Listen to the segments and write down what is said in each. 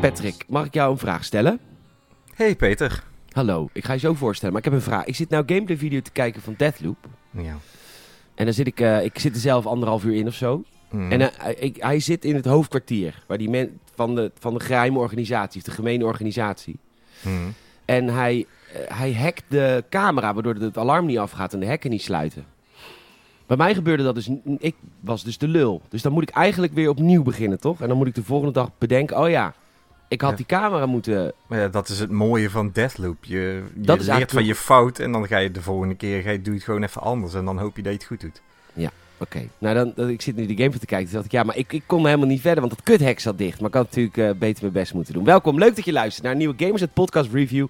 Patrick, mag ik jou een vraag stellen? Hey Peter. Hallo, ik ga je zo voorstellen, maar ik heb een vraag. Ik zit nou gameplay video te kijken van Deathloop. Ja. En dan zit ik, eh, ik zit er zelf anderhalf uur in of zo. Mm. En eh, ik, hij zit in het hoofdkwartier, waar die men, van, de, van de geheime organisatie, de gemene organisatie. Mm. En hij, eh, hij hackt de camera, waardoor het alarm niet afgaat en de hekken niet sluiten. Bij mij gebeurde dat dus, ik was dus de lul. Dus dan moet ik eigenlijk weer opnieuw beginnen, toch? En dan moet ik de volgende dag bedenken, oh ja, ik had Ja. die camera moeten... Maar ja, dat is het mooie van Deathloop. Je, je Dat is leert van je fout en dan ga je de volgende keer ga je, doe je het gewoon even anders. En dan hoop je dat je het goed doet. Oké, nou dan, dan, ik zit nu die game te kijken. Toen dacht ik, ja, maar ik, ik kon helemaal niet verder, want dat kuthek zat dicht. Maar ik had natuurlijk eh, beter mijn best moeten doen. Welkom, leuk dat je luistert naar een nieuwe Gamers het podcast review.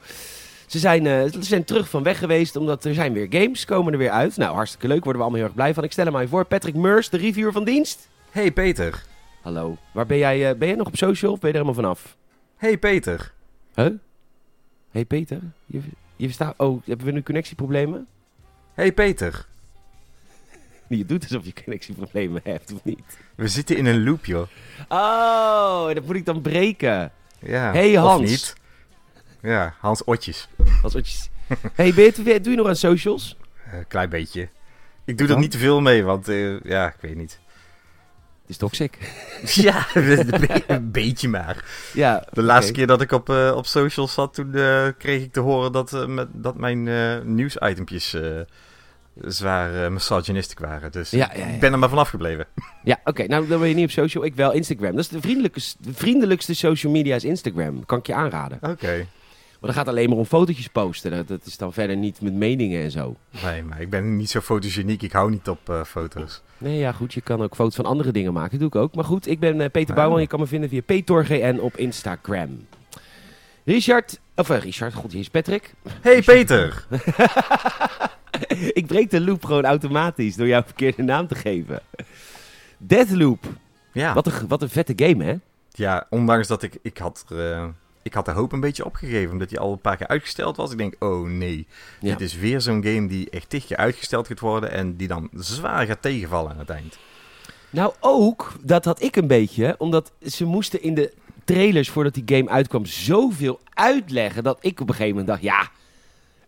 Ze zijn, eh, ze zijn terug van weg geweest, omdat er zijn weer games, komen er weer uit. Nou, hartstikke leuk, worden we allemaal heel erg blij van. Ik stel hem aan je voor, Patrick Meurs, de reviewer van dienst. Hey Peter. Hallo, waar ben jij, eh, ben jij nog op social of ben je er helemaal vanaf? Hey Peter. Huh? Hey Peter, je, je verstaat... Oh, hebben we nu connectieproblemen? Hey Peter. Je doet alsof je connectieproblemen hebt, of niet? We zitten in een loop, joh. Oh, dat moet ik dan breken. Ja. Hey, of Hans. niet. Ja, Hans Otjes. Wat je... Hey, je, doe je nog aan socials? Een klein beetje. Ik doe er niet te veel mee, want eh, ja, ik weet niet. Het is toxic. ja, een be- een beetje maar. Ja, De laatste keer dat ik op, eh, op socials zat, toen eh, kreeg ik te horen dat, eh, met, dat mijn nieuwsitempjes zwaar uh, misogynistisch waren. Dus Ja, ja, ja. ik ben er maar vanaf gebleven. Ja, oké. Nou, dan ben je niet op social. Ik wel. Instagram. Dat is de vriendelijkste, de vriendelijkste social media is Instagram. Kan ik je aanraden. Oké. Maar dan gaat alleen maar om fotootjes posten. Dat, dat is dan verder niet met meningen en zo. Nee, maar ik ben niet zo fotogeniek. Ik hou niet op eh, foto's. Nee, ja, goed. Je kan ook foto's van andere dingen maken. Dat doe ik ook. Maar goed, ik ben eh, Peter. Bouwman. Je kan me vinden via PetorGN op Instagram. Richard, of eh, Richard, god, hier is Patrick. Hey Peter! ik breek de loop gewoon automatisch door jou een verkeerde naam te geven. Deathloop. Ja. Wat, een, wat een vette game, hè? ja, ondanks dat ik... Ik had, ik had de hoop een beetje opgegeven, omdat hij al een paar keer uitgesteld was. Ik denk, oh nee. Ja. Dit is weer zo'n game die echt tig keer uitgesteld gaat worden en die dan zwaar gaat tegenvallen aan het eind. Nou, ook, dat had ik een beetje, omdat ze moesten in de trailers voordat die game uitkwam zoveel uitleggen dat ik op een gegeven moment dacht, ja,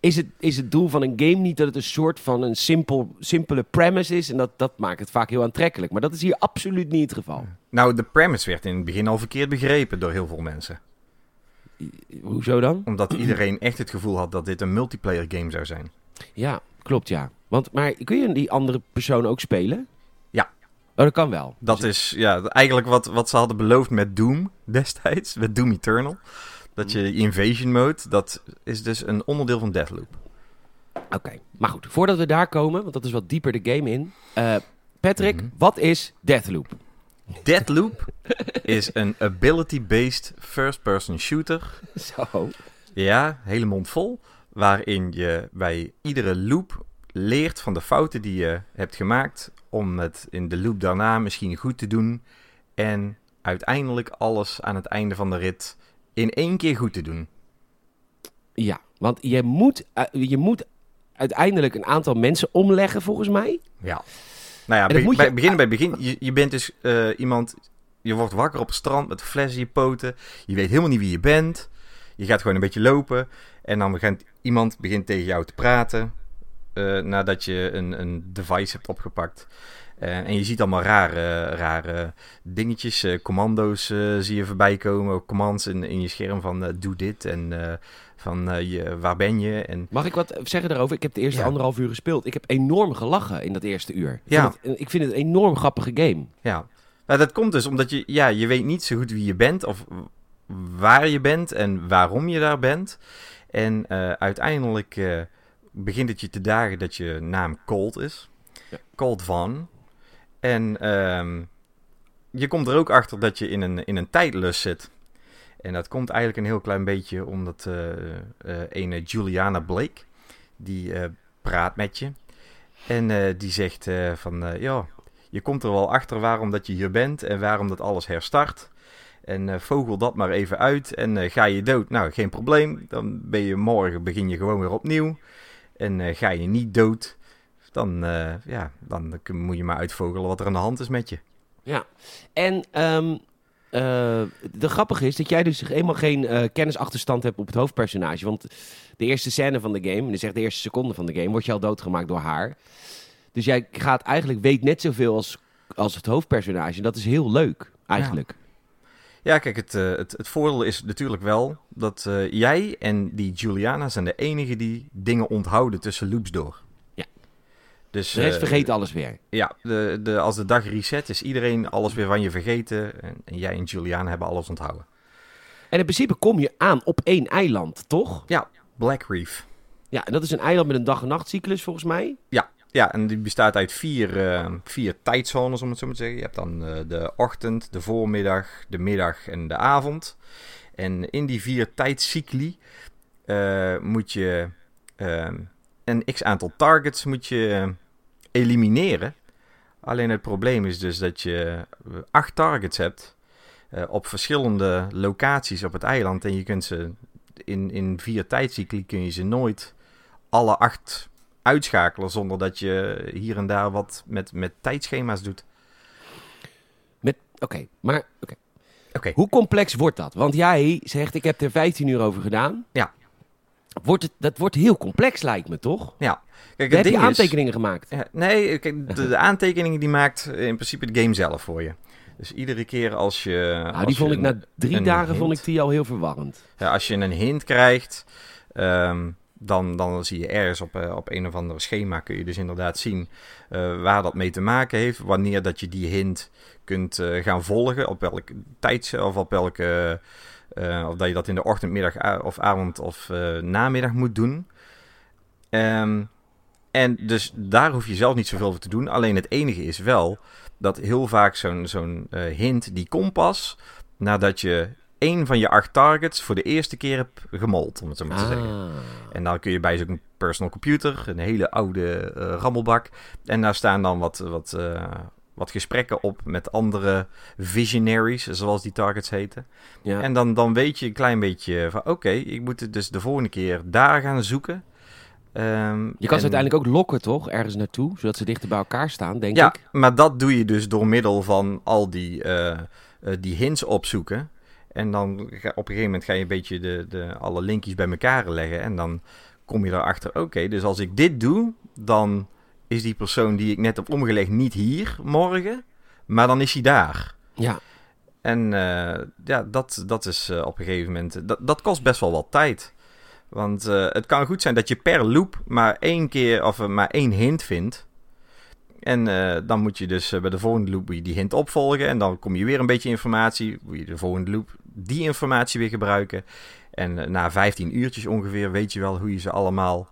is het, is het doel van een game niet dat het een soort van een simpel, simpele premise is? En dat, dat maakt het vaak heel aantrekkelijk. Maar dat is hier absoluut niet het geval. Nou, de premise werd in het begin al verkeerd begrepen door heel veel mensen. Hoezo dan? Omdat iedereen echt het gevoel had dat dit een multiplayer game zou zijn. Ja, klopt ja. Want, maar kun je die andere persoon ook spelen? Ja. Oh, dat kan wel. Dat is ja, eigenlijk wat, wat ze hadden beloofd met Doom destijds, met Doom Eternal. Dat je invasion mode, dat is dus een onderdeel van Deathloop. Oké, maar goed. Voordat we daar komen, want dat is wat dieper de game in. Eh, Patrick, Mhm. wat is Deathloop? Deathloop is een ability-based first-person shooter. Zo. Ja, hele mond vol. Waarin je bij iedere loop leert van de fouten die je hebt gemaakt. Om het in de loop daarna misschien goed te doen. En uiteindelijk alles aan het einde van de rit in één keer goed te doen. Ja, want je moet, eh, je moet uiteindelijk een aantal mensen omleggen, volgens mij. Ja. Nou ja, be- bij, beginnen bij het begin. Je, je bent dus eh, iemand... Je wordt wakker op het strand met een fles in je poten. Je weet helemaal niet wie je bent. Je gaat gewoon een beetje lopen. En dan begint iemand begint tegen jou te praten. eh, nadat je een, een device hebt opgepakt. Eh, en je ziet allemaal rare, rare dingetjes. eh, commando's eh, zie je voorbij komen. Commands in, in je scherm van doe dit. En van je, waar ben je. En Mag ik wat zeggen daarover? Ik heb de eerste Ja. anderhalf uur gespeeld. Ik heb enorm gelachen in dat eerste uur. Ik Ja. vind het, ik vind het een enorm grappige game. Ja, nou, dat komt dus omdat je, ja, je weet niet zo goed wie je bent of waar je bent en waarom je daar bent. En uiteindelijk begint het je te dagen dat je naam Colt is. Ja. Colt Van. En ehm, je komt er ook achter dat je in een, in een tijdlus zit. En dat komt eigenlijk een heel klein beetje omdat eh eh ene Juliana Blake, die eh, praat met je. En eh, die zegt eh, van, eh, ja, je komt er wel achter waarom dat je hier bent en waarom dat alles herstart. En eh, vogel dat maar even uit en eh, ga je dood. Nou, geen probleem. Dan ben je morgen, begin je gewoon weer opnieuw. En eh, ga je niet dood, dan, eh, ja, dan moet je maar uitvogelen wat er aan de hand is met je. Ja. En eh, de grappige is dat jij dus helemaal geen eh, kennisachterstand hebt op het hoofdpersonage. Want de eerste scène van de game, dus echt de eerste seconde van de game, word je al doodgemaakt door haar. Dus jij gaat eigenlijk, weet net zoveel als, als het hoofdpersonage. En dat is heel leuk, eigenlijk. Ja, kijk, het, het, het voordeel is natuurlijk wel dat jij en die Juliana zijn de enigen die dingen onthouden tussen loops door. Dus, De rest eh, vergeet alles weer. Ja, de, de, als de dag reset is iedereen alles weer van je vergeten. En, en jij en Juliana hebben alles onthouden. En in principe kom je aan op één eiland, toch? Ja, Black Reef. Ja, en dat is een eiland met een dag-en-nachtcyclus volgens mij. Ja, ja, en die bestaat uit vier, eh, vier tijdzones, om het zo maar te zeggen. Je hebt dan eh, de ochtend, de voormiddag, de middag en de avond. En in die vier tijdcycli moet je een x-aantal targets moet je elimineren. Alleen het probleem is dus dat je acht targets hebt eh, op verschillende locaties op het eiland. En je kunt ze in, in vier tijdcycli kun je ze nooit alle acht uitschakelen zonder dat je hier en daar wat met, met tijdschema's doet. Oké, maar oké. Oké. hoe complex wordt dat? Want jij zegt, ik heb er 15 uur over gedaan. Ja. Wordt het, dat wordt heel complex, lijkt me, toch? Ja, kijk, heb het je is- aantekeningen gemaakt? Ja, nee, kijk, de, de aantekeningen die maakt in principe de game zelf voor je. Dus iedere keer als je. Nou, als die je vond ik een- na drie dagen hint- vond ik die al heel verwarrend. Ja, als je een hint krijgt, ehm, dan, dan zie je ergens op, eh, op een of ander schema kun je dus inderdaad zien eh, waar dat mee te maken heeft. Wanneer dat je die hint kunt eh, gaan volgen, op welke tijd of op welke. of dat je dat in de ochtend, middag of avond of namiddag moet doen. Ehm, en dus daar hoef je zelf niet zoveel voor te doen. Alleen het enige is wel dat heel vaak zo'n zo'n hint die komt pas nadat je één van je acht targets voor de eerste keer hebt gemold, om het zo maar te zeggen. Ah. En dan kun je bij zo'n personal computer, een hele oude eh, rammelbak. En daar staan dan wat, wat, eh, wat gesprekken op met andere visionaries, zoals die targets heten. Ja. En dan, dan weet je een klein beetje van, oké, ik moet het dus de volgende keer daar gaan zoeken. Ehm, je kan en- ze uiteindelijk ook lokken, toch? Ergens naartoe, zodat ze dichter bij elkaar staan, denk ja, ik. maar dat doe je dus door middel van al die, eh, die hints opzoeken. En dan ga, op een gegeven moment ga je een beetje de, de, alle linkjes bij elkaar leggen. En dan kom je erachter, oké, dus als ik dit doe, dan is die persoon die ik net heb omgelegd niet hier morgen. Maar dan is hij daar. Ja. En eh, ja, dat, dat is eh, op een gegeven moment... Dat, dat kost best wel wat tijd. Want eh, het kan goed zijn dat je per loop maar één keer of maar één hint vindt. En eh, dan moet je dus eh, bij de volgende loop die hint opvolgen. En dan kom je weer een beetje informatie. Moet je de volgende loop die informatie weer gebruiken. En eh, na 15 uurtjes ongeveer weet je wel hoe je ze allemaal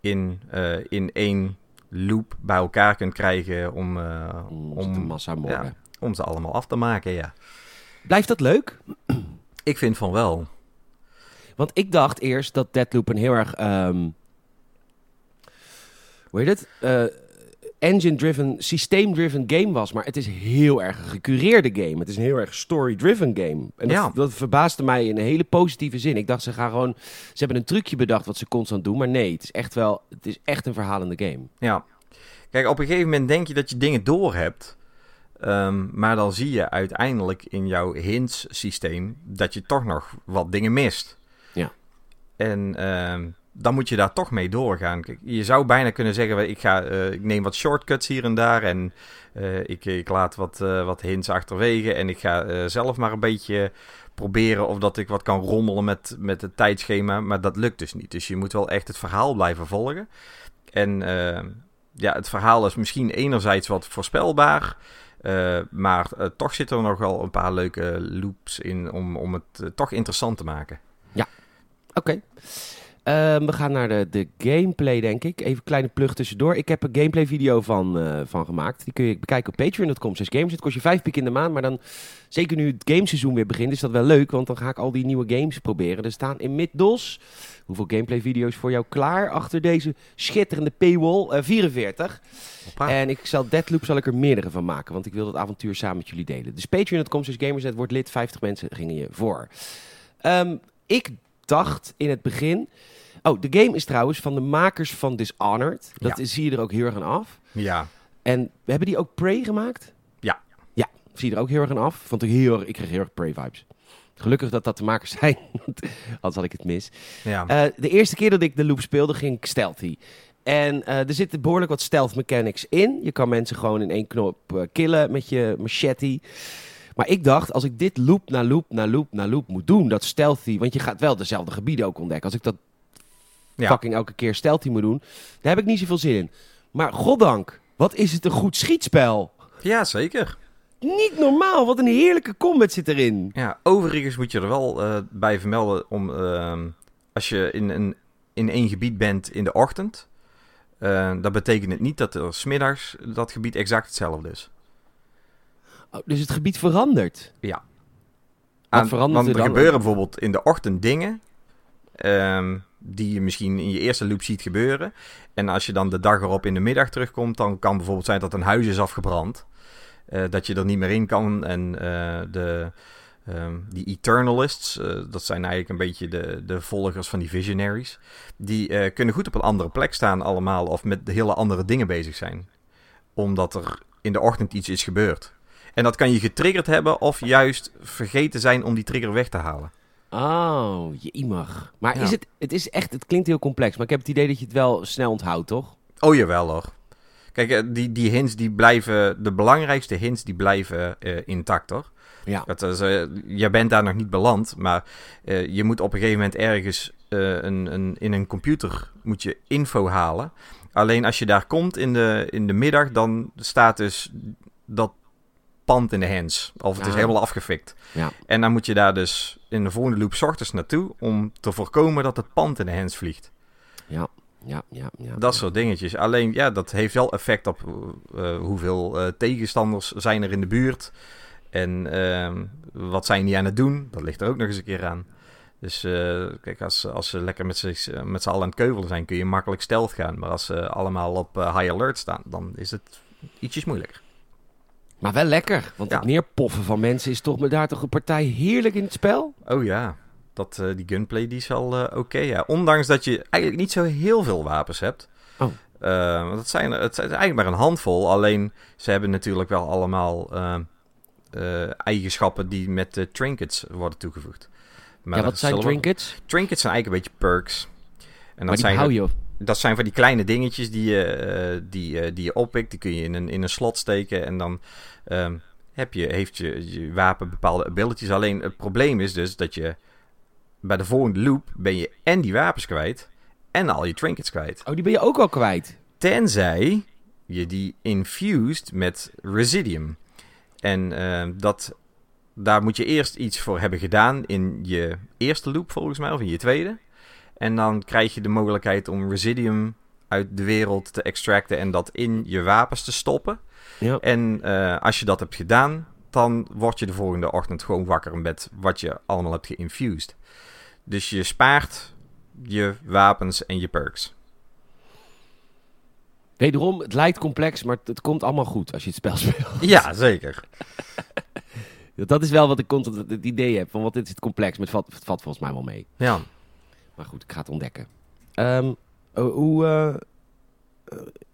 in, eh, in één loop bij elkaar kunt krijgen om, eh, Om, massa morgen. ja. om ze allemaal af te maken. Ja. Blijft dat leuk? Ik vind van wel. Want ik dacht eerst dat Deadloop een heel erg... ehm hoe heet het? Eh, engine-driven, systeem-driven game was. Maar het is heel erg een gecureerde game. Het is een heel erg story-driven game. En dat, Ja. dat verbaasde mij in een hele positieve zin. Ik dacht, ze gaan gewoon... Ze hebben een trucje bedacht wat ze constant doen. Maar nee, het is echt wel... Het is echt een verhalende game. Ja. Kijk, op een gegeven moment denk je dat je dingen door hebt. Ehm, maar dan zie je uiteindelijk in jouw hints systeem dat je toch nog wat dingen mist. Ja. En ehm, dan moet je daar toch mee doorgaan. Je zou bijna kunnen zeggen, ik, ga, eh, ik neem wat shortcuts hier en daar en eh, ik, ik laat wat, eh, wat hints achterwege en ik ga zelf maar een beetje proberen of dat ik wat kan rommelen met, met het tijdschema, maar dat lukt dus niet. Dus je moet wel echt het verhaal blijven volgen. En ja, het verhaal is misschien enerzijds wat voorspelbaar. maar toch zitten er nog wel een paar leuke loops in om, om het toch interessant te maken. Oké. Ehm, we gaan naar de, de gameplay, denk ik. Even een kleine plug tussendoor. Ik heb een gameplay video van, eh, van gemaakt. Die kun je bekijken op patreon.com. 6 games. Het kost je 5 piek in de maand. Maar dan, zeker nu het gameseizoen weer begint, is dat wel leuk. Want dan ga ik al die nieuwe games proberen. Er staan inmiddels, hoeveel gameplay video's voor jou klaar? Achter deze schitterende paywall. Eh, 44. Hoppa. En ik zal Deadloop zal ik er meerdere van maken. Want ik wil dat avontuur samen met jullie delen. Dus patreon.com 6 gamersnet wordt lid. 50 mensen gingen je voor. Ehm, ik dacht in het begin... Oh, de game is trouwens van de makers van Dishonored. Dat Ja. is- zie je er ook heel erg aan af. Ja, En hebben die ook Prey gemaakt? Ja. Ja, Zie je er ook heel erg aan af. Vond ik heel erg, ik kreeg heel erg Prey vibes. Gelukkig dat dat de makers zijn, want anders had ik het mis. Ja. Eh, de eerste keer dat ik de loop speelde, ging ik stealthy. En eh, er zitten behoorlijk wat stealth mechanics in. Je kan mensen gewoon in één knop eh, killen met je machete. Maar ik dacht, als ik dit loop na loop na loop na loop moet doen, dat stealthy... Want je gaat wel dezelfde gebieden ook ontdekken. Als ik dat Ja. fucking elke keer stealthy moet doen, daar heb ik niet zoveel zin in. Maar goddank, wat is het een goed schietspel. ja, zeker. Niet normaal, wat een heerlijke combat zit erin. Ja, overigens moet je er wel eh, bij vermelden om ehm, als je in, een, in één gebied bent in de ochtend, eh, dat betekent het niet dat er smiddags dat gebied exact hetzelfde is. Oh, dus het gebied verandert. Ja. Aan- verandert want er er gebeuren bijvoorbeeld in de ochtend dingen ehm, die je misschien in je eerste loop ziet gebeuren. En als je dan de dag erop in de middag terugkomt, dan kan bijvoorbeeld zijn dat een huis is afgebrand. Eh, dat je er niet meer in kan. En eh, de, ehm, die Eternalists, eh, dat zijn eigenlijk een beetje de, de volgers van die Visionaries. Die kunnen goed op een andere plek staan allemaal of met hele andere dingen bezig zijn. Omdat er in de ochtend iets is gebeurd. En dat kan je getriggerd hebben of juist vergeten zijn om die trigger weg te halen. Oh, je imag. Maar Ja. is het, het is echt, het klinkt heel complex, maar ik heb het idee dat je het wel snel onthoudt, toch? Oh jawel hoor. Kijk, eh, die, die hints die blijven, de belangrijkste hints die blijven eh, intact hoor. Ja. Dat is, eh, jij bent daar nog niet beland, maar je moet op een gegeven moment ergens een, een, in een computer moet je info halen. Alleen als je daar komt in de, in de middag, dan staat dus dat pand in de hands. Of het is helemaal afgefikt. Ja. En dan moet je daar dus in de volgende loop ochtends naartoe om te voorkomen dat het pand in de hands vliegt. Ja, ja, ja. ja. Dat soort dingetjes. Alleen, ja, dat heeft wel effect op eh, hoeveel eh, tegenstanders zijn er in de buurt. En ehm, wat zijn die aan het doen? Dat ligt er ook nog eens een keer aan. Dus eh, kijk, als, als ze lekker met z'n met z'n allen aan het keuvelen zijn, kun je makkelijk stealth gaan. Maar als ze allemaal op high alert staan, dan is het ietsjes moeilijker. Maar wel lekker, want Ja. het neerpoffen van mensen is toch met daar toch een partij heerlijk in het spel? Oh ja, dat, eh, die gunplay die is wel eh, oké. ja. Ondanks dat je eigenlijk niet zo heel veel wapens hebt. Oh. Eh, want het zijn, het zijn eigenlijk maar een handvol. Alleen ze hebben natuurlijk wel allemaal eh, eh, eigenschappen die met trinkets worden toegevoegd. Maar ja, dat wat zijn we- trinkets? Trinkets zijn eigenlijk een beetje perks. En maar dat die zijn, hou je op. dat zijn van die kleine dingetjes die je, eh, die, eh, die je oppikt. Die kun je in een, in een slot steken. En dan ehm, heb je, heeft je, je wapen bepaalde abilities. Alleen het probleem is dus dat je bij de volgende loop ben je en die wapens kwijt. En al je trinkets kwijt. Oh, die ben je ook al kwijt. Tenzij je die infused met Residium. En ehm, dat, daar moet je eerst iets voor hebben gedaan in je eerste loop volgens mij, of in je tweede. En dan krijg je de mogelijkheid om Residium uit de wereld te extracten en dat in je wapens te stoppen. Ja. En eh, als je dat hebt gedaan, dan word je de volgende ochtend gewoon wakker met wat je allemaal hebt geïnfused. Dus je spaart je wapens en je perks. Wederom, het lijkt complex, maar het, komt allemaal goed als je het spel speelt. Ja, zeker. Dat is wel wat ik constant het idee heb van wat dit is het complex, maar het valt, het valt volgens mij wel mee. Ja. Maar goed, ik ga het ontdekken. Ehm, eh, hoe, eh,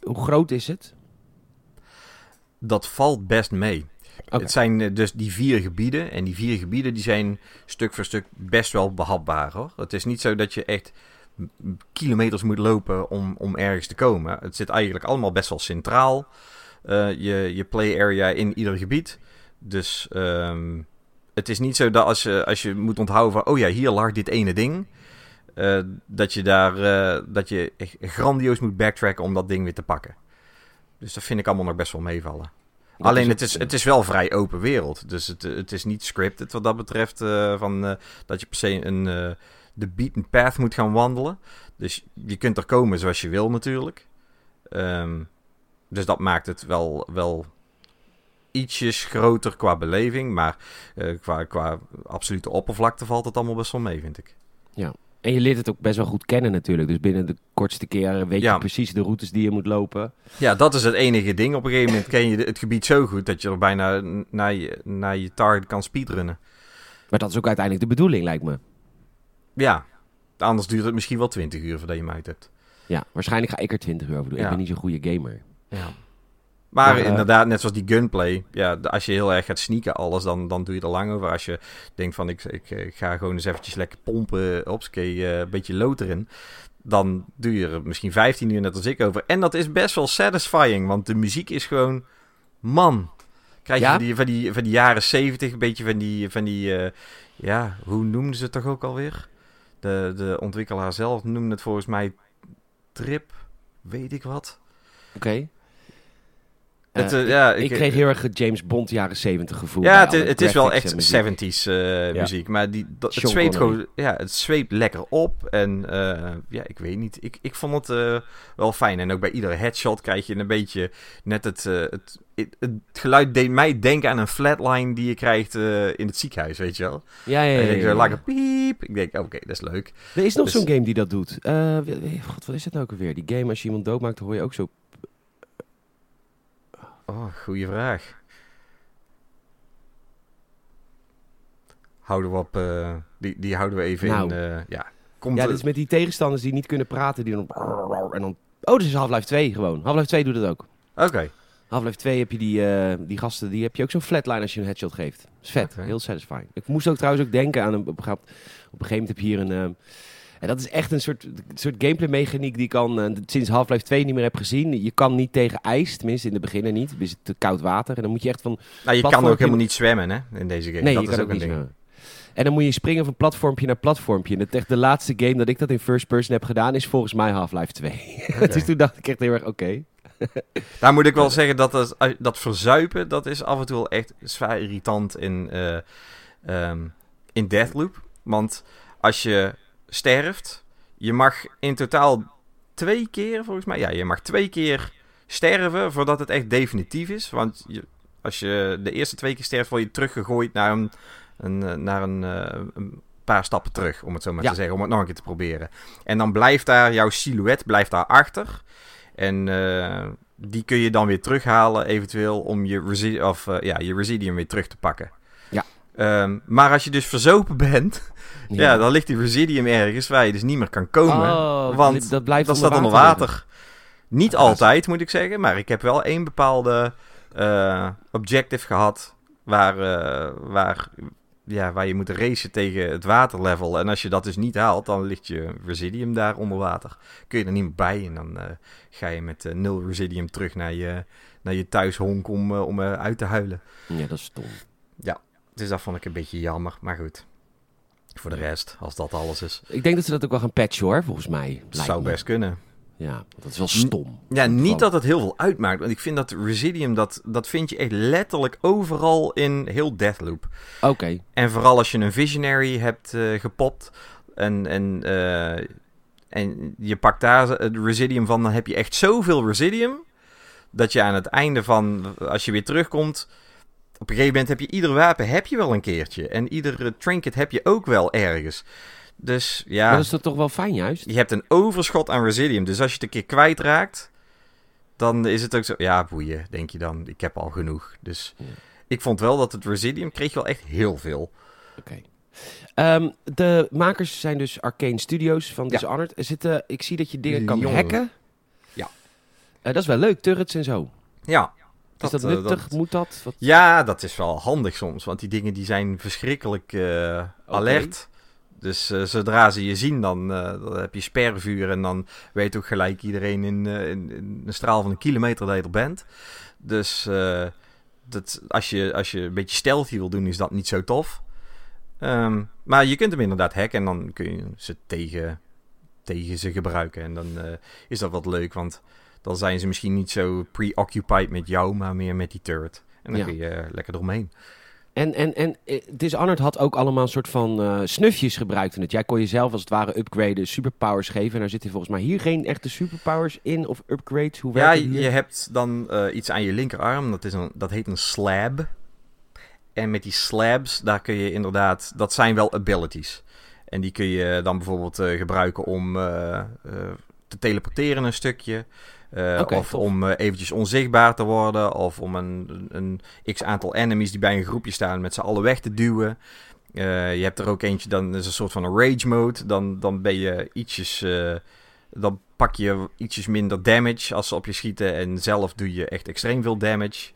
hoe groot is het? Dat valt best mee. Het zijn eh, dus die vier gebieden. En die vier gebieden die zijn stuk voor stuk best wel behapbaar hoor. Het is niet zo dat je echt kilometers moet lopen om, om ergens te komen. Het zit eigenlijk allemaal best wel centraal. eh, je, je play area in ieder gebied. Dus ehm, het is niet zo dat als je, als je moet onthouden van... Oh ja, hier lag dit ene ding. Eh, dat je daar eh, dat je echt grandioos moet backtracken om dat ding weer te pakken. Dus dat vind ik allemaal nog best wel meevallen. Dat Alleen het is, het is wel vrij open wereld. Dus het, het is niet scripted wat dat betreft. eh, van, dat je per se een, de beaten path moet gaan wandelen. Dus je kunt er komen zoals je wil natuurlijk. Ehm, dus dat maakt het wel, wel ietsjes groter qua beleving. Maar qua, qua absolute oppervlakte valt het allemaal best wel mee, vind ik. En je leert het ook best wel goed kennen natuurlijk. Dus binnen de kortste keren weet Ja. je precies de routes die je moet lopen. Ja, dat is het enige ding. Op een gegeven moment ken je het gebied zo goed dat je er bijna naar je, naar je target kan speedrunnen. Maar dat is ook uiteindelijk de bedoeling, lijkt me. Ja, anders duurt het misschien wel 20 uur voordat je hem uit hebt. Ja, waarschijnlijk ga ik er 20 uur over doen. Ik ben niet zo'n goede gamer. Ja. Maar, Maar, eh, inderdaad, net zoals die gunplay. Ja, als je heel erg gaat sneaken alles, dan, dan doe je er lang over. Als je denkt van, ik, ik, ik ga gewoon eens eventjes lekker pompen, opskee, eh een beetje lood erin. Dan doe je er misschien 15 uur net als ik over. En dat is best wel satisfying, want de muziek is gewoon... Man, krijg je Ja? van, die, van, die, van die jaren 70, een beetje van die... Van die eh, ja, hoe noemden ze het toch ook alweer? De, de ontwikkelaar zelf noemde het volgens mij Trip, weet ik wat. Oké. Het, Eh, eh, ja, ik, kreeg heel erg het James Bond jaren 70 gevoel. Ja, het, is wel echt en muziek. 70s eh, Ja. muziek. Maar die, dat, het, zweept gewoon, ja, het zweept lekker op. En eh, ja, ik weet niet. Ik, ik vond het eh, wel fijn. En ook bij iedere headshot krijg je een beetje net het, eh, het, het, het geluid deed mij denken aan een flatline die je krijgt eh, in het ziekenhuis, weet je wel. Ja, ja, En ja. ik like een piep. Ik denk, oké, dat is leuk. Er is nog Dus- zo'n game die dat doet. Eh, God, wat is het nou ook alweer? Die game, als je iemand doodmaakt, dan hoor je ook zo... Oh, goede vraag. Houden we op, eh, die, die houden we even Nou. in, eh, ja. Komt, Ja, dit is met die tegenstanders die niet kunnen praten, die dan... En dan... Oh, dit is Half-Life 2 gewoon. Half-Life 2 doet het ook. Oké. Half-Life 2 heb je die, eh, die gasten, die heb je ook zo'n flatline als je een headshot geeft. Dat is vet, heel satisfying. Ik moest ook trouwens ook denken aan een... Op een gegeven moment heb je hier een... en dat is echt een soort, soort gameplay mechaniek die ik al eh, sinds Half-Life 2 niet meer heb gezien. Je kan niet tegen ijs, tenminste in het begin er niet. Het is te koud water. En dan moet je echt van Nou, je kan ook helemaal niet zwemmen, hè, in deze game. Nee, dat je is kan ook ook een niet ding. zwemmen. En dan moet je springen van platformpje naar platformpje. En echt de laatste game dat ik dat in first person heb gedaan is volgens mij Half-Life 2. dus toen dacht ik echt heel erg, oké. Daar moet ik wel zeggen dat dat verzuipen, dat is af en toe wel echt zwaar irritant in, eh ehm, in Deathloop. Want als je sterft, je mag in totaal twee keer, volgens mij, ja, je mag twee keer sterven voordat het echt definitief is. Want je, als je de eerste twee keer sterft, word je teruggegooid naar een, een, eh, naar een, eh, een paar stappen terug, om het zo maar Ja. te zeggen, om het nog een keer te proberen. En dan blijft daar, jouw silhouet blijft daar achter. En eh, die kun je dan weer terughalen, eventueel, om je, resi of, ja, je residium weer terug te pakken. Ja. Ehm, maar als je dus verzopen bent, ja. dan ligt die residium ergens waar je dus niet meer kan komen. Oh, want dat blijft dat staat onder water water. Niet altijd, moet ik zeggen. Maar ik heb wel één bepaalde eh, objective gehad. Waar, eh, waar, ja, waar je moet racen tegen het waterlevel. En als je dat dus niet haalt, dan ligt je residium daar onder water. Kun je er niet meer bij. En dan eh, ga je met nul residium terug naar je, naar je thuishonk om, om uit te huilen. Ja, dat is stom. Dus dat vond ik een beetje jammer. Maar goed. Voor de rest, als dat alles is, Ik denk dat ze dat ook wel gaan patchen hoor, volgens mij. Zou me. best kunnen. Ja, dat is wel stom. Ja, niet dat het heel veel uitmaakt. Want ik vind dat Residium, dat, dat vind je echt letterlijk overal in heel Deathloop. Oké. En vooral als je een Visionary hebt eh, gepopt en, en, eh, en je pakt daar het Residium van, dan heb je echt zoveel Residium, dat je aan het einde van, als je weer terugkomt, op een gegeven moment heb je ieder wapen heb je wel een keertje. En ieder eh, trinket heb je ook wel ergens. Dus ja... Dat is dat toch wel fijn juist? Je hebt een overschot aan Residium. Dus als je het een keer kwijtraakt, dan is het ook zo... Ja, boeien, denk je dan. Ik heb al genoeg. Dus Ja. ik vond wel dat het Residium kreeg wel echt heel veel. Oké. Ehm, de makers zijn dus Arcane Studios van Ja. Dishonored. Er zitten, ik zie dat je dingen kan Jongen. hacken. Ja. Eh, dat is wel leuk, turrets en zo. Ja. Is dat eh, nuttig? Moet dat? Wat? Ja, dat is wel handig soms. Want die dingen die zijn verschrikkelijk eh, alert. Dus eh, zodra ze je zien, dan, dan heb je spervuur. En dan weet ook gelijk iedereen in, in, in een straal van een kilometer dat je er bent. Dus dat, als, je, als je een beetje stealthy wil doen, is dat niet zo tof. Ehm, maar je kunt hem inderdaad hacken en dan kun je ze tegen, tegen ze gebruiken. En dan is dat wat leuk, want dan zijn ze misschien niet zo preoccupied met jou, maar meer met die turret. En dan Ja. kun je eh, lekker eromheen. En, en, en eh, Dishonored had ook allemaal een soort van eh, snufjes gebruikt in het. Jij kon jezelf als het ware upgraden, superpowers geven. En daar zitten volgens mij hier geen echte superpowers in of upgrades. Hoe Ja, werkt het je hebt dan eh, iets aan je linkerarm. Dat, is een, dat heet een slab. En met die slabs, daar kun je inderdaad... Dat zijn wel abilities. En die kun je dan bijvoorbeeld eh, gebruiken om eh, eh, te teleporteren een stukje. Eh, of tof. om eh, eventjes onzichtbaar te worden. Of om een, een, een x-aantal enemies die bij een groepje staan met z'n allen weg te duwen. Eh, je hebt er ook eentje, dan is een soort van een rage mode. Dan, dan ben je ietsjes... dan pak je ietsjes minder damage als ze op je schieten. En zelf doe je echt extreem veel damage.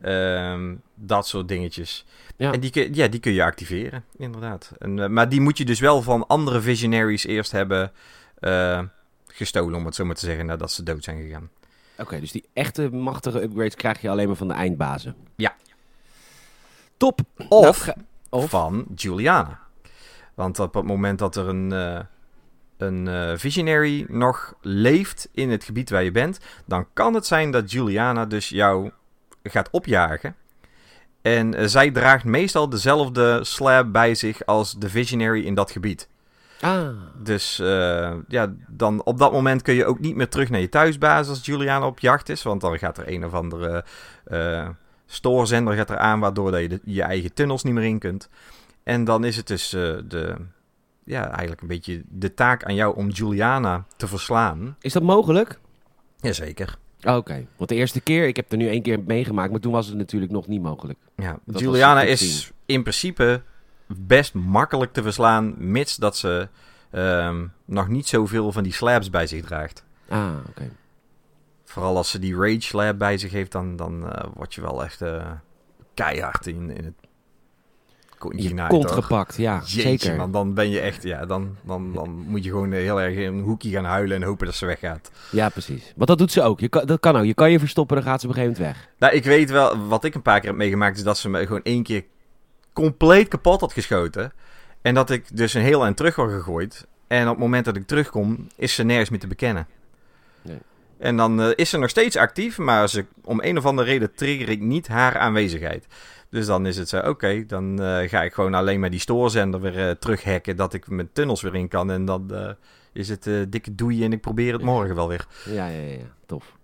Ehm, dat soort dingetjes. Ja. En die, kun- ja, die kun je activeren, inderdaad. En, maar die moet je dus wel van andere visionaries eerst hebben gestolen, om het zo maar te zeggen, nadat ze dood zijn gegaan. Oké, dus die echte machtige upgrades krijg je alleen maar van de eindbazen. Ja. Top. Of Nou, of? van Juliana. Want op het moment dat er een, eh, een eh, visionary nog leeft in het gebied waar je bent, dan kan het zijn dat Juliana dus jou gaat opjagen. En eh, zij draagt meestal dezelfde slab bij zich als de visionary in dat gebied. Ah. Dus eh, ja, dan op dat moment kun je ook niet meer terug naar je thuisbasis als Juliana op jacht is. Want dan gaat er een of andere eh stoorzender gaat er aan, waardoor dat je de- je eigen tunnels niet meer in kunt. En dan is het dus eh, de, ja, eigenlijk een beetje de taak aan jou om Juliana te verslaan. Is dat mogelijk? Jazeker. Oké, want de eerste keer, ik heb er nu één keer meegemaakt, maar toen was het natuurlijk nog niet mogelijk. Ja, Juliana is in principe best makkelijk te verslaan, mits dat ze ehm, nog niet zoveel van die slabs bij zich draagt. Ah, oké. Vooral als ze die Rage Slab bij zich heeft, dan, dan eh, word je wel echt eh, keihard in, in het Je kont hoor. gepakt, ja, Jeetje, zeker. man, dan ben je echt, ja, dan, dan, dan moet je gewoon eh, heel erg in een hoekje gaan huilen en hopen dat ze weggaat. Ja, precies. Want dat doet ze ook. Je kan, dat kan ook. Je kan je verstoppen, dan gaat ze op een gegeven moment weg. Nou, ik weet wel, wat ik een paar keer heb meegemaakt, is dat ze me gewoon één keer compleet kapot had geschoten. En dat ik dus een heel eind terug word gegooid. En op het moment dat ik terugkom, is ze nergens meer te bekennen. Nee. En dan eh, is ze nog steeds actief, maar ze, om een of andere reden trigger ik niet haar aanwezigheid. Dus dan is het zo, oké, dan eh, ga ik gewoon alleen maar die stoorzender weer eh, terughacken, dat ik mijn tunnels weer in kan. En dan is het dikke doei en ik probeer het morgen wel weer. Ja, ja, ja, ja. tof.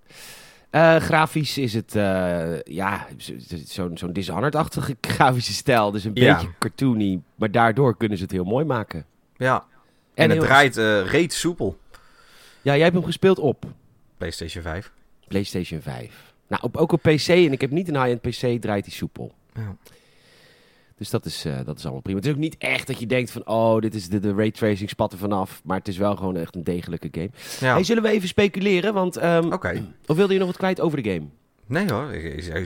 Eh, grafisch is het, eh, ja, zo- zo'n zo'n Dishonored-achtige grafische stijl. Dus een Ja. beetje cartoony, maar daardoor kunnen ze het heel mooi maken. Ja, en, het heel- draait eh reeds soepel. Ja, jij hebt hem gespeeld op PlayStation 5. PlayStation 5. Nou, op, ook op PC, en ik heb niet een high-end PC, draait hij soepel. Ja. Dus dat is, eh, dat is allemaal prima. Het is ook niet echt dat je denkt van, oh, dit is de, de raytracing spat er vanaf. Maar het is wel gewoon echt een degelijke game. Ja. Hey, zullen we even speculeren? Want, ehm, Oké. of wilde je nog wat kwijt over de game? Nee hoor,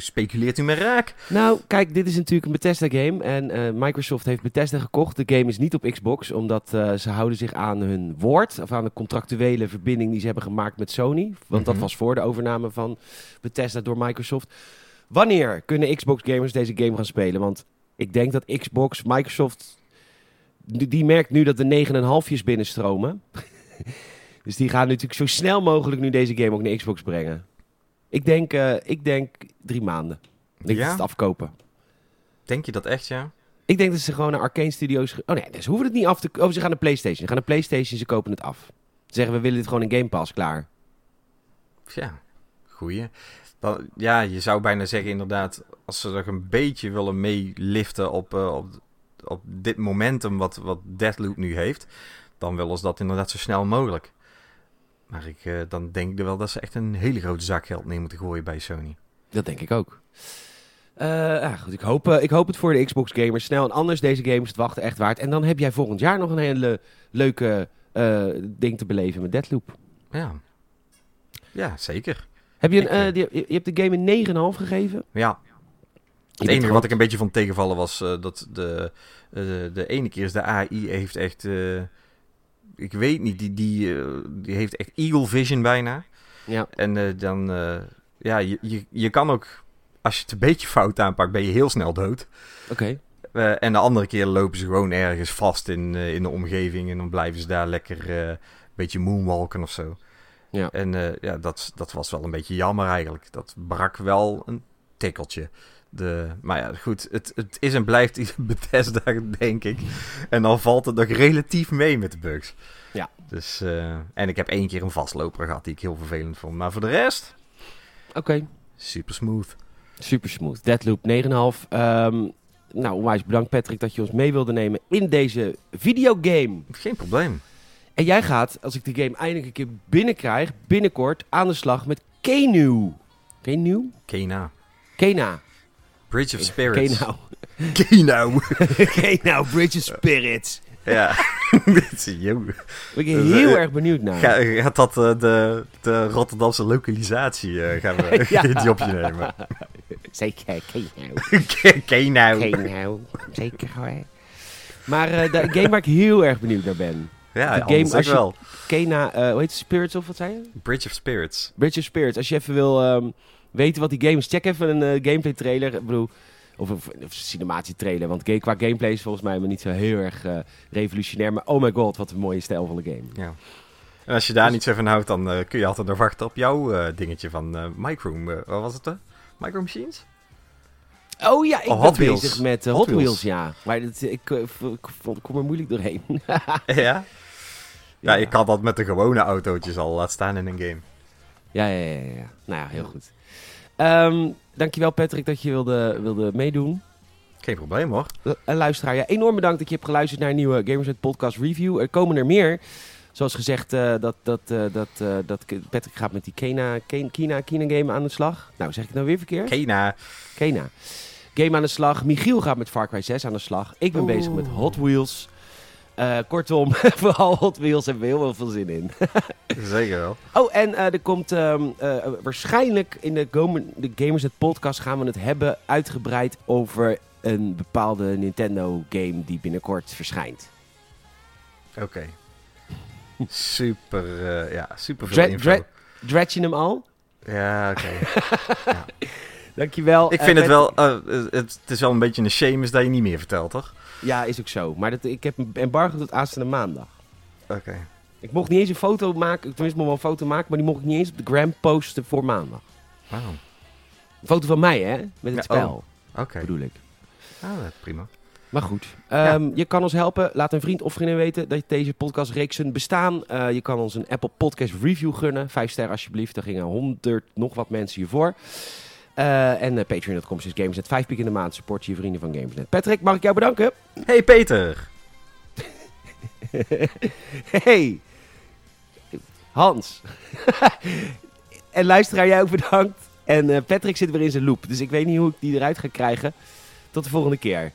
speculeert u me raak. Nou, kijk, dit is natuurlijk een Bethesda-game. En eh, Microsoft heeft Bethesda gekocht. De game is niet op Xbox, omdat eh, ze houden zich aan hun woord. Of aan de contractuele verbinding die ze hebben gemaakt met Sony. Want dat Mhm. was voor de overname van Bethesda door Microsoft. Wanneer kunnen Xbox-gamers deze game gaan spelen? Want ik denk dat Xbox, Microsoft... die merkt nu dat de 9,5'jes binnenstromen. dus die gaan natuurlijk zo snel mogelijk nu deze game ook naar Xbox brengen. Ik denk, eh, ik denk drie maanden. Ik denk Ja? dat ze het afkopen. Denk je dat echt, ja? Ik denk dat ze gewoon naar Arcane Studios... Oh nee, ze hoeven het niet af te... Oh, ze gaan naar PlayStation. Ze gaan naar PlayStation, ze kopen het af. Ze zeggen, we willen dit gewoon in Game Pass, klaar. Ja, goeie. Dan, ja, je zou bijna zeggen inderdaad, als ze nog een beetje willen meeliften op, eh, op, op dit momentum wat, wat Deathloop nu heeft, dan willen ze dat inderdaad zo snel mogelijk. Maar ik, eh, dan denk ik wel dat ze echt een hele grote zak geld neer moeten gooien bij Sony. Dat denk ik ook. Eh, goed, ik, hoop, ik hoop het voor de Xbox gamers snel. En anders, deze game is het wachten echt waard. En dan heb jij volgend jaar nog een hele leuke ding te beleven met Deathloop. Ja, ja zeker. Heb je, een, Ik, die- je, je hebt de game een 9,5 gegeven? Ja, het enige wat ik een beetje van tegenvallen was eh, dat de, eh, de ene keer is de AI heeft echt, eh, ik weet niet, die, die, die heeft echt eagle vision bijna. Ja, En dan, ja, je, je, je kan ook, als je het een beetje fout aanpakt, ben je heel snel dood. oké. En de andere keer lopen ze gewoon ergens vast in, in de omgeving en dan blijven ze daar lekker een beetje moonwalken of zo. Ja. En ja, dat, dat was wel een beetje jammer eigenlijk. Dat brak wel een tikkeltje. De, maar ja, goed, het, het is en blijft Bethesda, denk ik. En dan valt het nog relatief mee met de bugs. Ja. Dus, eh, en ik heb één keer een vastloper gehad die ik heel vervelend vond. Maar voor de rest, Oké. super smooth. Super smooth. Deadloop 9,5. Ehm nou, onwijs bedankt Patrick dat je ons mee wilde nemen in deze videogame. Geen probleem. En jij gaat, als ik de game eindelijk een keer binnenkrijg, binnenkort aan de slag met Kenu. Kenu? Kena. Kena. Bridge of Spirits. Kenau. Kena. Kenau, Bridge of Spirits. ja. Ben ik Dus, heel eh, erg benieuwd naar. Ga, gaat dat eh, de, de Rotterdamse localisatie eh, gaan we Ja. die op je nemen? Zeker, ken je nou. Oké, nou. Ken je nou. Zeker hoor. Maar eh, de game waar ik heel erg benieuwd naar ben. Ja, de game, als je- wel. Kena, eh hoe heet het? Spirits of wat zei je? Bridge of Spirits. Bridge of Spirits. Als je even wil ehm, weten wat die game is, check even een eh, gameplay trailer. Ik bedoel, of een, cinematische trailer. Want qua gameplay is volgens mij helemaal niet zo heel erg eh, revolutionair. Maar oh my god, wat een mooie stijlvolle game. Ja. En als je daar niet zo van houdt, dan eh, kun je altijd nog wachten op jouw dingetje van Micro. wat was het? Micro Machines? Oh ja, ik Oh, ben Wheels. bezig met Hot Hot, Wheels. Wheels. ja. Maar dat, ik, vond, kom er moeilijk doorheen. ja? Ja, ik kan dat met de gewone autootjes al laten staan in een game. Ja, ja, ja, ja. Nou ja, heel goed. Ehm, dankjewel Patrick dat je wilde, wilde meedoen. Geen probleem hoor. L- En luisteraar, ja, enorm bedankt dat je hebt geluisterd naar een nieuwe Gamersnet Podcast Review. Er komen er meer. Zoals gezegd, eh, dat, dat, eh, dat, eh, dat Patrick gaat met die Kena, Ken- Kina, Kina game aan de slag. Nou, zeg ik het nou weer verkeerd? Kena. Kena. Game aan de slag. Michiel gaat met Far Cry 6 aan de slag. Ik ben Oeh. bezig met Hot Wheels. Eh, kortom, vooral Hot Wheels hebben we heel veel veel zin in. Zeker wel. Oh, en eh, er komt ehm, eh, waarschijnlijk in de, de Gamersnet podcast gaan we het hebben uitgebreid over een bepaalde Nintendo game die binnenkort verschijnt. Oké. Super, ja, super veel info. je hem al? Ja, oké. Dankjewel. Ik vind het wel, het, het is wel een beetje een shame is dat je niet meer vertelt, toch? Ja, is ook zo. Maar dat, ik heb een embargo tot aanstaande maandag. Oké. Ik mocht niet eens een foto maken, tenminste mocht wel een foto maken, maar die mocht ik niet eens op de gram posten voor maandag. Wauw. Een foto van mij, hè? Met het Ja, oh. spel, Oké. bedoel ik. Ah, prima. Maar goed, ehm, je kan ons helpen. Laat een vriend of vriendin weten dat deze podcastreeksen bestaan. Eh, je kan ons een Apple Podcast Review gunnen. Vijf sterren alsjeblieft. Daar gingen honderd nog wat mensen hiervoor. Eh en uh, patreon.com is Gamesnet. Vijf piek in de maand. Support je vrienden van Gamesnet. Patrick, mag ik jou bedanken? Hey Peter! hey, Hans. en luisteraar, jij ook bedankt. En eh, Patrick zit weer in zijn loop. Dus ik weet niet hoe ik die eruit ga krijgen. Tot de volgende keer.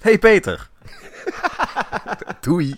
Hey Peter! Doei!